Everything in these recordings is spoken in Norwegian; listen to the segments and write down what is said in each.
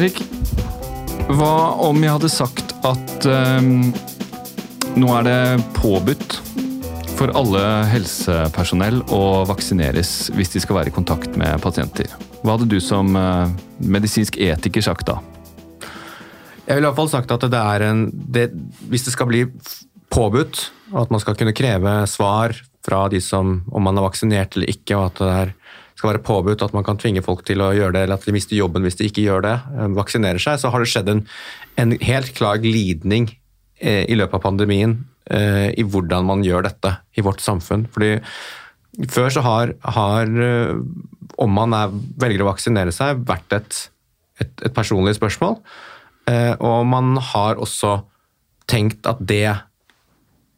Erik, hva om jeg hadde sagt at um, nå er det påbudt for alle helsepersonell å vaksineres hvis de skal være i kontakt med pasienter? Hva hadde du som uh, medisinsk etiker sagt da? Jeg ville i hvert fall sagt at det er en det, Hvis det skal bli påbudt, og at man skal kunne kreve svar fra de som om man er vaksinert eller ikke, og at det er, skal være påbudt at man kan tvinge folk til å gjøre det, eller at de mister jobben hvis de ikke gjør det, eh, vaksinerer seg, så har det skjedd en, en helt klar glidning eh, i løpet av pandemien eh, i hvordan man gjør dette i vårt samfunn. Fordi før så har, har om man er, velger å vaksinere seg, vært et, et, et personlig spørsmål. Og man har også tenkt at det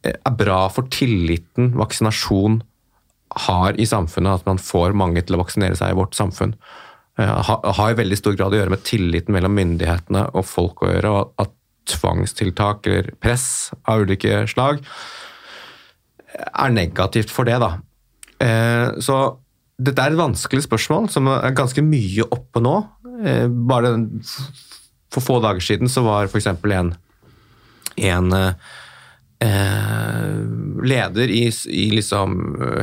er bra for tilliten vaksinasjon har i samfunnet, at man får mange til å vaksinere seg i vårt samfunn. Har i veldig stor grad å gjøre med tilliten mellom myndighetene og folk å gjøre, og at tvangstiltak eller press av ulike slag er negativt for det, da. Eh, så dette er et vanskelig spørsmål som er ganske mye oppe nå. Eh, bare for få dager siden så var f.eks. en, en eh, leder i, i liksom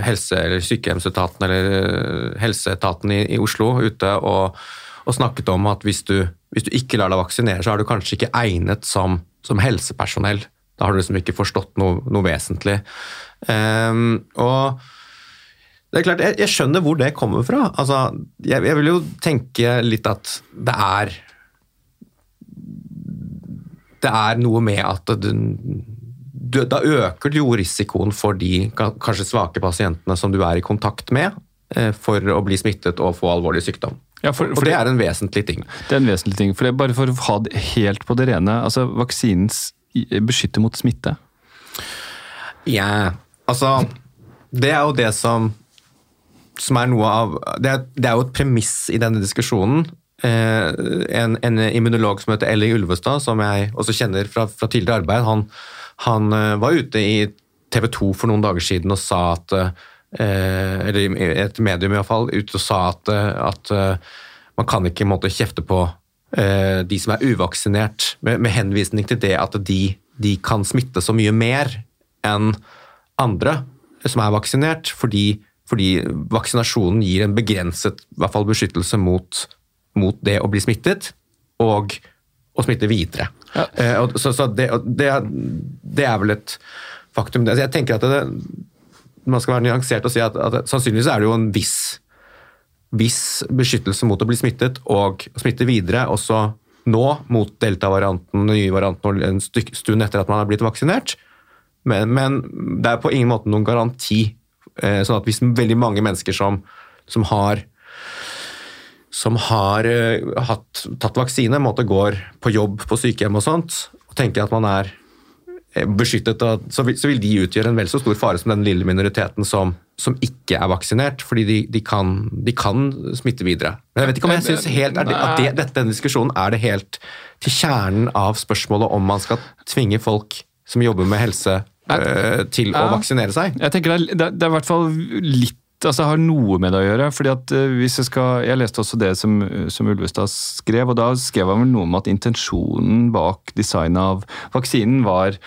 helse- eller sykehjemsetaten eller helseetaten i, i Oslo ute og, og, snakket om at hvis du, hvis du, ikke lar deg vaksinere, så er du kanskje ikke egnet som, som helsepersonell. Da har du liksom ikke forstått noe, noe vesentlig. Um, og det er klart, jeg, jeg, skjønner hvor det kommer fra. Altså, jeg, jeg, vil jo tenke litt at det er Det er noe med at du, du, da øker du jo risikoen for de kanskje svake pasientene som du er i kontakt med, eh, for å bli smittet og få alvorlig sykdom. Ja, for, for, det er en vesentlig ting. Det er en vesentlig ting. For det, er bare for å ha det helt på det rene, altså vaksinen beskytter mot smitte? Ja, altså Det er jo det som, som er noe av det er, det er, jo et premiss i denne diskusjonen. Eh, en, en, immunolog som heter Elling Ulvestad, som jeg også kjenner fra, fra tidligere arbeid, han, han eh, var ute i TV 2 for noen dager siden og sa at Eh, eller et medium iallfall, ute og sa at, eh, at man kan ikke måtte kjefte på de som er uvaksinert, med, med henvisning til det at de, de, kan smitte så mye mer enn andre som er vaksinert, fordi, fordi vaksinasjonen gir en begrenset hvert fall beskyttelse mot, mot, det å bli smittet og å smitte videre. Ja. Så, så det, det, det, er vel et faktum. Jeg tenker at det, man skal være nyansert og si at, at sannsynligvis er det jo en viss, viss beskyttelse mot å bli smittet og smitte videre også nå mot delta-varianten, nye varianten en stund etter at man er blitt vaksinert. Men, men, det er på ingen måte noen garanti. Eh, sånn at hvis veldig mange mennesker som, som har som har uh, hatt, tatt vaksine, måte går på jobb på sykehjem og sånt, og tenker at man er beskyttet, beskyttet, så vil, så vil, de utgjøre en vel så stor fare som den lille minoriteten som, som ikke er vaksinert, fordi de, de, kan, de, kan, smitte videre. Men jeg vet ikke om jeg synes helt det, at det, dette, denne diskusjonen er det helt til kjernen av spørsmålet om man skal tvinge folk som jobber med helse, øh, til å vaksinere seg. Jeg tenker det er, det er i hvert fall litt altså, har noe med det å gjøre. fordi at eh, hvis Jeg skal, jeg leste også det som, som Ulvestad skrev, og da skrev han vel noe om at intensjonen bak designet av vaksinen var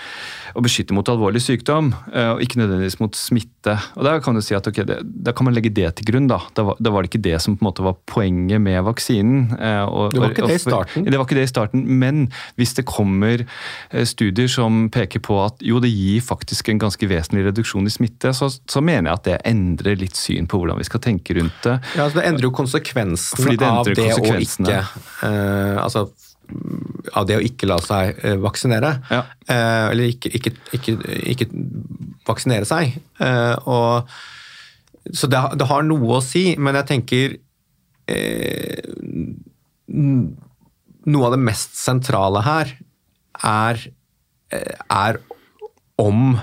å beskytte mot alvorlig sykdom, eh, og ikke nødvendigvis mot smitte. Og Da kan du si at okay, det, da kan man legge det til grunn. Da Da var, da var det ikke det som på en måte var poenget med vaksinen. Eh, og, det var ikke det i starten. Det var ikke det i starten, Men hvis det kommer studier som peker på at jo, det gir faktisk en ganske vesentlig reduksjon i smitte, så, så mener jeg at det endrer litt syn på hvordan vi skal tenke rundt det. Ja, altså Det endrer jo konsekvensen det av det å ikke uh, altså, av det å ikke la seg uh, vaksinere. Ja. Uh, eller ikke, ikke, ikke, ikke, vaksinere seg. og, så det, det, har noe å si, men jeg tenker Noe av det mest sentrale her er, er om eh,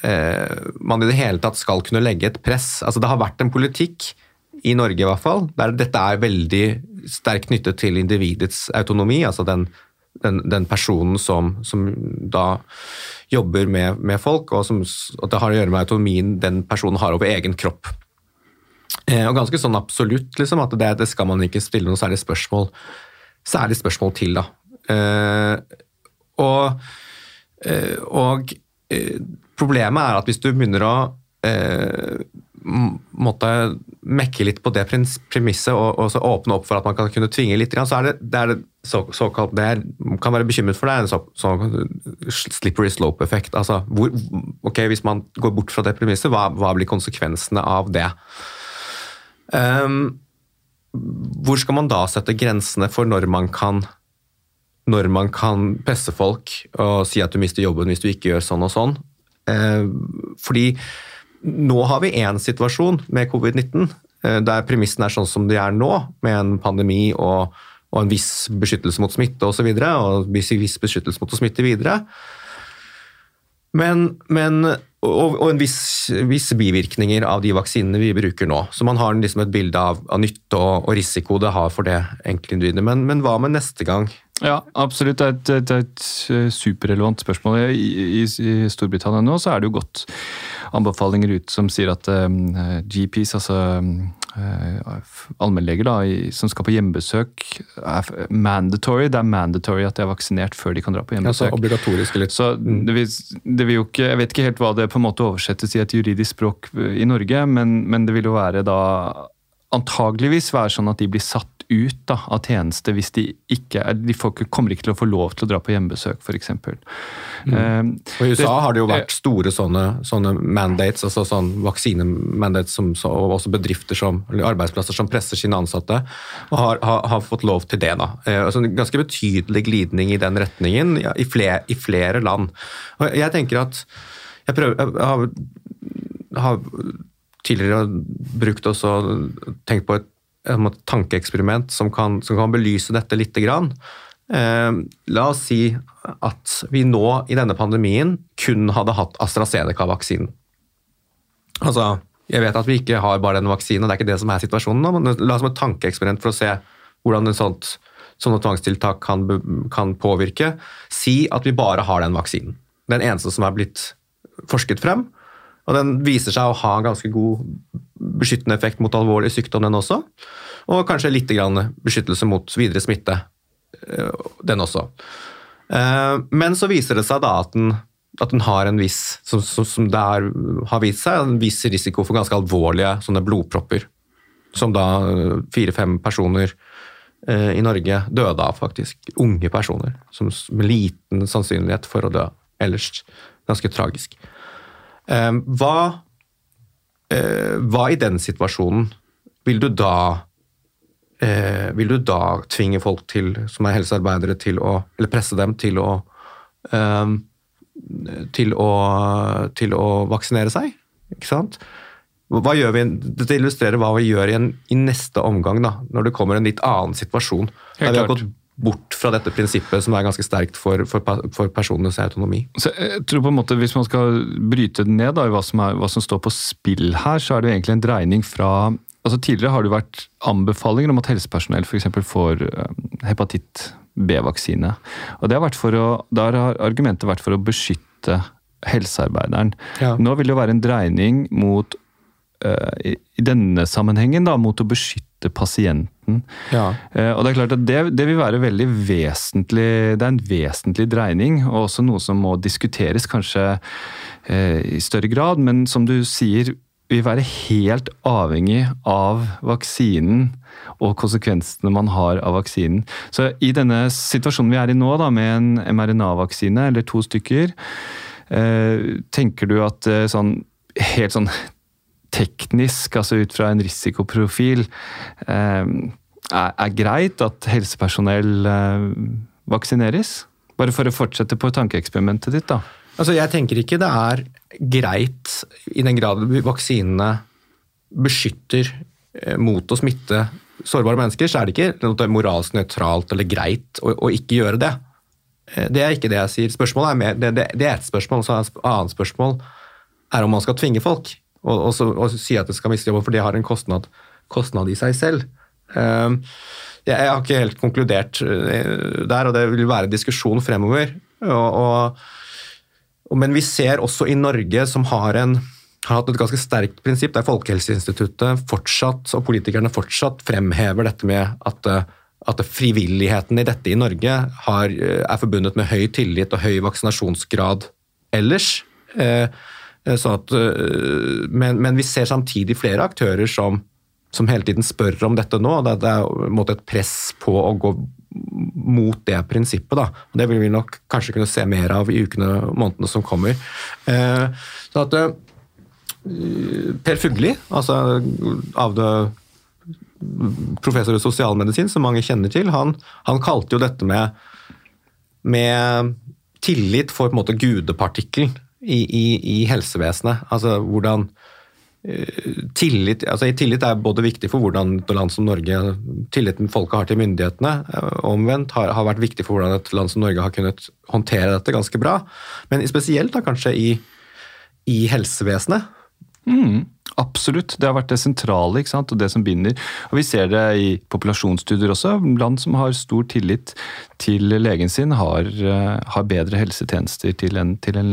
man i det hele tatt skal kunne legge et press. Altså Det har vært en politikk, i Norge i hvert fall, der dette er veldig sterkt knyttet til individets autonomi. altså den, den, den personen som, som, da jobber med, med folk, og som, at det har å gjøre med autonomien den personen har over egen kropp. Eh, og ganske sånn absolutt, liksom, at det, det, skal man ikke stille noe særlig spørsmål er spørsmål til, da. Eh, og, eh, og eh, problemet er at hvis du begynner å eh, måtte mekke litt på det premisset og, og åpne opp for at man kan kunne tvinge litt, så er det, det, er det så, såkalt det er, kan være bekymret for, det en så, så slippery slope-effekt. Altså, hvor, ok, Hvis man går bort fra det premisset, hva, hva blir konsekvensene av det? Um, hvor skal man da sette grensene for når man kan når man kan presse folk og si at du mister jobben hvis du ikke gjør sånn og sånn. Eh, fordi nå har vi én situasjon med covid-19 eh, der premissen er sånn som de er nå, med en pandemi og, og en viss beskyttelse mot smitte osv., og, og viss beskyttelse mot å smitte videre. Men, men og, og, en viss, viss, bivirkninger av de vaksinene vi bruker nå. Så man har liksom et bilde av, av nytte og, og, risiko det har for det enkeltindividet. Men, men hva med neste gang? Ja, absolutt. Det er et, er et eh, superrelevant spørsmål. I, i, I, Storbritannia nå så er det jo gått anbefalinger ut som sier at um, eh, GPs, altså uh, allmennleger som skal på hjemmebesøk, er mandatory. Det er mandatory at de er vaksinert før de kan dra på hjemmebesøk. Ja, så obligatorisk litt. Så mm. det vil, det vil, jo ikke, Jeg vet ikke helt hva det på en måte oversettes i et juridisk språk i Norge, men, men det vil jo være da antageligvis være sånn at de blir satt ut da, av tjeneste hvis de ikke er, de ikke, kommer ikke til å få lov til å dra på hjemmebesøk, f.eks. Mm. Um, og I USA det, har det jo vært store sånne, sånne mandates, altså sånn vaksinemandates, som, så, og også bedrifter som, eller arbeidsplasser som presser sine ansatte, og har, har, har fått lov til det. da. Uh, altså En ganske betydelig glidning i den retningen ja, i, flere, i, flere, land. Og jeg tenker at jeg, prøver, jeg har, har tidligere brukt også tenkt på et et tankeeksperiment som kan, som kan, belyse dette litt. Grann. Eh, la oss si at vi nå i denne pandemien kun hadde hatt AstraZeneca-vaksinen. Altså, jeg vet at vi ikke har bare den vaksinen, og det er ikke det som er situasjonen nå, men la oss som et tankeeksperiment for å se hvordan en sånt, sånne tvangstiltak kan, kan påvirke. Si at vi bare har den vaksinen. Den eneste som er blitt forsket frem. Og den viser seg å ha en ganske god beskyttende effekt mot alvorlig sykdom, den også. Og kanskje litt beskyttelse mot videre smitte, eh, den også. Eh, men så viser det seg da at den, at den har en viss som, som det er, har vist seg, en viss risiko for ganske alvorlige sånne blodpropper. Som da eh, fire-fem personer i Norge døde av, faktisk. Unge personer som, med liten sannsynlighet for å dø. Ellers ganske tragisk. Hva hva i den situasjonen vil du da eh, Vil du da tvinge folk til, som er helsearbeidere til å Eller presse dem til å eh, til å, til å vaksinere seg? Ikke sant? Hva gjør vi, Dette illustrerer hva vi gjør i, en, i neste omgang, da, når det kommer en litt annen situasjon. Helt der vi har gått bort fra dette prinsippet som er ganske sterkt for, for, for personenes autonomi. Så jeg tror på en måte Hvis man skal bryte det ned, da, i hva som, er, hva som står på spill her, så er det egentlig en dreining fra altså Tidligere har det vært anbefalinger om at helsepersonell f.eks. får eh, hepatitt B-vaksine. Og det har vært for å, Der har argumentet vært for å beskytte helsearbeideren. Ja. Nå vil det jo være en dreining mot uh, i, i denne sammenhengen da, mot å beskytte pasienten retten. Ja. Eh, og Det er klart at det, det, vil være veldig vesentlig Det er en vesentlig dreining, og også noe som må diskuteres kanskje eh, i større grad. Men som du sier, vil være helt avhengig av vaksinen og konsekvensene man har av vaksinen. Så i denne situasjonen vi er i nå, da, med en mRNA-vaksine, eller to stykker, eh, tenker du at sånn helt sånn teknisk, altså ut fra en risikoprofil, eh, er, greit at helsepersonell eh, vaksineres? Bare for å fortsette på tankeeksperimentet ditt, da. Altså, jeg tenker ikke det er greit, i den grad vaksinene beskytter eh, mot å smitte sårbare mennesker, så er det ikke noe moralsk nøytralt eller greit å, å, ikke gjøre det. Det er ikke det jeg sier. Spørsmålet er mer, det, det, det er et spørsmål, så et annet spørsmål er om man skal tvinge folk og, og, så, og si at det skal miste jobben, for det har en kostnad, kostnad i seg selv. Um, jeg, jeg har ikke helt konkludert uh, der, og det vil være diskusjon fremover. Og, men vi ser også i Norge, som har, en, har hatt et ganske sterkt prinsipp, der Folkehelseinstituttet fortsatt, og politikerne fortsatt fremhever dette med at at frivilligheten i dette i Norge har, er forbundet med høy tillit og høy vaksinasjonsgrad ellers. Sånn at, men, men, vi ser samtidig flere aktører som, som hele tiden spør om dette nå. Det, det er et press på å gå mot det prinsippet. Da. Det vil vi nok kanskje kunne se mer av i ukene og månedene som kommer. Så at Per Fugli, altså avdød professor i sosialmedisin, som mange kjenner til, han, han kalte jo dette med, med, tillit for på en måte gudepartikkelen i, i, i, helsevesenet. Altså hvordan uh, tillit, altså tillit er både viktig for hvordan et land som Norge Tilliten folket har til myndighetene, uh, omvendt har, har, vært viktig for hvordan et land som Norge har kunnet håndtere dette ganske bra. Men spesielt da kanskje i, i helsevesenet. Mm. Absolutt. Det har vært det sentrale ikke sant? og det som binder. Og Vi ser det i populasjonsstudier også. Land som har stor tillit til legen sin, har, eh, har bedre helsetjenester til en, til en,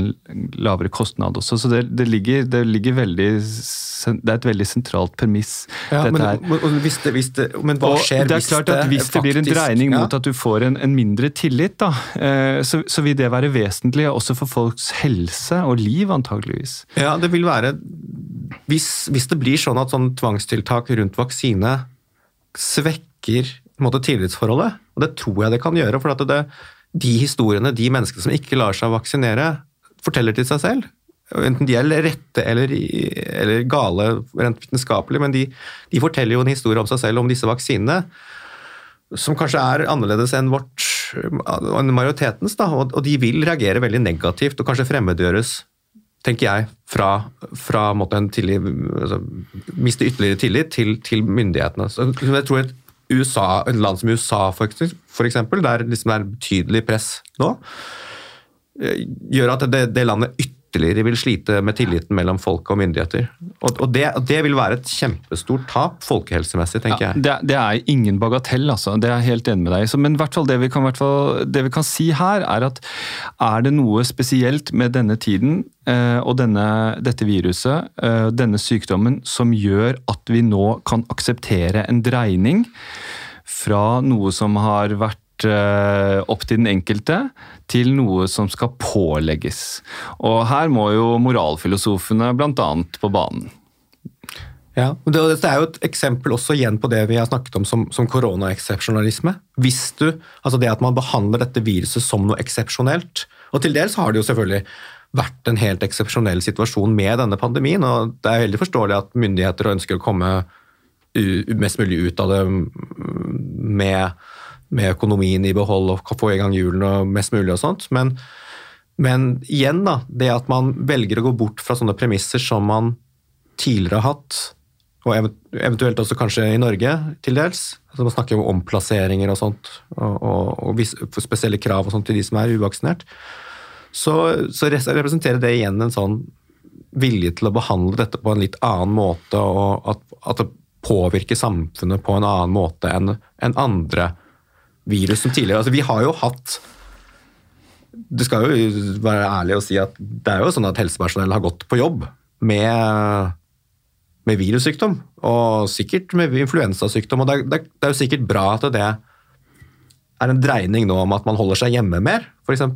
lavere kostnad også. Så det, det, ligger, det, ligger, veldig Det er et veldig sentralt premiss. Ja, men, hvis det, hvis det, men, hva skjer det er klart at Hvis det blir en dreining ja. mot at du får en, en mindre tillit, da, eh, så, så, vil det være vesentlig også for folks helse og liv, antageligvis. Ja, det vil være hvis, hvis, det blir sånn at sånn tvangstiltak rundt vaksine svekker måte, tillitsforholdet, og det tror jeg det kan gjøre, for det, de historiene de menneskene som ikke lar seg vaksinere, forteller til seg selv, enten de er rette eller, eller gale rent vitenskapelig, men de, de, forteller jo en historie om seg selv om disse vaksinene, som kanskje er annerledes enn vårt, majoritetens, da, og, og de vil reagere veldig negativt og kanskje fremmedgjøres tenker jeg, fra, fra en tillit, altså, miste ytterligere tillit til, til myndighetene. Så jeg tror et, USA, et land som USA, for, for eksempel, der liksom det er betydelig press nå, eh, gjør at det, det landet ytterligere ytterligere vil slite med tilliten mellom folk og myndigheter. Og, og det, det, vil være et kjempestort tap folkehelsemessig, tenker ja, jeg. Det, det, er ingen bagatell, altså. Det er jeg helt enig med deg i. Men det vi, kan, det vi kan si her, er at er det noe spesielt med denne tiden eh, og denne, dette viruset, eh, denne sykdommen, som gjør at vi nå kan akseptere en dreining fra noe som har vært opp til den enkelte til noe som skal pålegges. Og her må jo moralfilosofene bl.a. på banen. Ja, og Dette er jo et eksempel også igjen på det vi har snakket om som, som koronaeksepsjonalisme. Hvis du, altså Det at man behandler dette viruset som noe eksepsjonelt. Og til dels har det jo selvfølgelig vært en helt eksepsjonell situasjon med denne pandemien. og Det er veldig forståelig at myndigheter ønsker å komme mest mulig ut av det med med økonomien i behold og få i gang hjulene mest mulig og sånt. Men, men, igjen, da, det at man velger å gå bort fra sånne premisser som man tidligere har hatt, og eventuelt også kanskje i Norge til dels. Altså man snakker om omplasseringer og sånt, og, og, og spesielle krav og sånt til de som er uvaksinert. Så, så representerer det igjen en sånn vilje til å behandle dette på en litt annen måte, og at, at det påvirker samfunnet på en annen måte enn en andre virus som tidligere. Altså, vi har jo hatt Det skal jo være ærlig å si at det er jo sånn at helsepersonell har gått på jobb med, med virussykdom, og sikkert med influensasykdom. og det er, det er, jo sikkert bra at det er en dreining nå om at man holder seg hjemme mer, f.eks.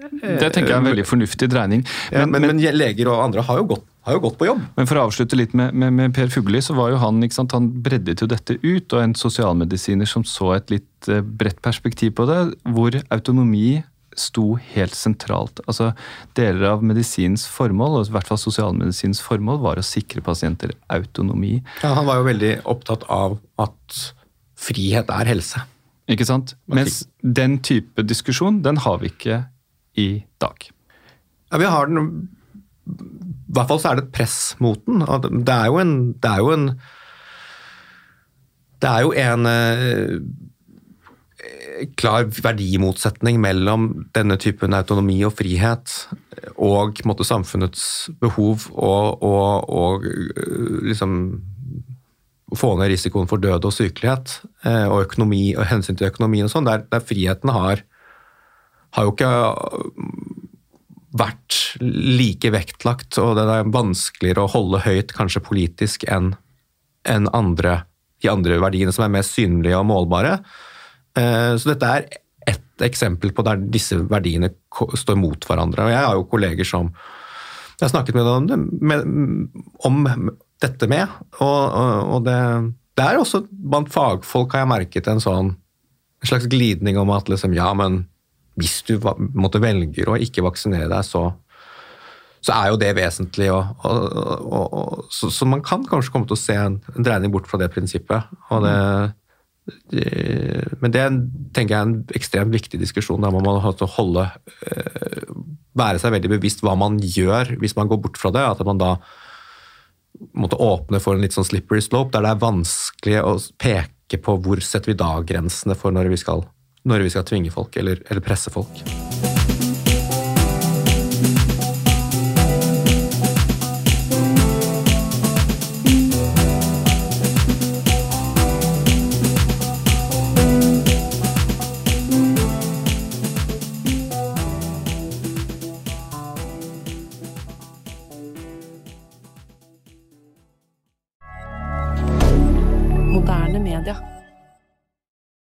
Det tenker jeg er en veldig fornuftig dreining. Men, ja, men, men, men leger og andre har jo gått har jo gått på jobb. Men for å avslutte litt med, med, med Per Fugli, så var jo han ikke sant, han breddet jo dette ut. Og en sosialmedisiner som så et litt eh, bredt perspektiv på det, hvor autonomi sto helt sentralt. Altså Deler av medisinens formål, og i hvert fall sosialmedisinens formål, var å sikre pasienter autonomi. Ja, Han var jo veldig opptatt av at frihet er helse. Ikke sant? Mens den type diskusjon, den har vi ikke i dag. Ja, Vi har den i hvert fall så er det et press mot den. Det er jo en Det er jo en, det er jo en eh, klar verdimotsetning mellom denne typen autonomi og frihet og måtte, samfunnets behov og, og, og eh, liksom få ned risikoen for død og sykelighet eh, og økonomi og hensyn til økonomien og sånn, der, der friheten har, har jo ikke vært like vektlagt, og det er vanskeligere å holde høyt kanskje politisk enn en andre, de andre verdiene som er mest synlige og målbare. Eh, så dette er ett eksempel på der disse verdiene står mot hverandre. Og jeg har jo kolleger som jeg har snakket med det, med, om dette med, og, og det, det, er også blant fagfolk har jeg merket en sånn en slags glidning om at liksom, ja, men hvis du måtte velger å ikke vaksinere deg, så, så er jo det vesentlig. Og, og, og, så, så, man kan kanskje komme til å se en, en dreining bort fra det prinsippet. det men det tenker jeg er en ekstremt viktig diskusjon. Der man må holde, eh, være seg veldig bevisst hva man gjør hvis man går bort fra det. At man da måtte åpne for en litt sånn slippery slope, der det er vanskelig å peke på hvor setter vi da grensene for når vi skal, når vi skal tvinge folk eller, eller presse folk.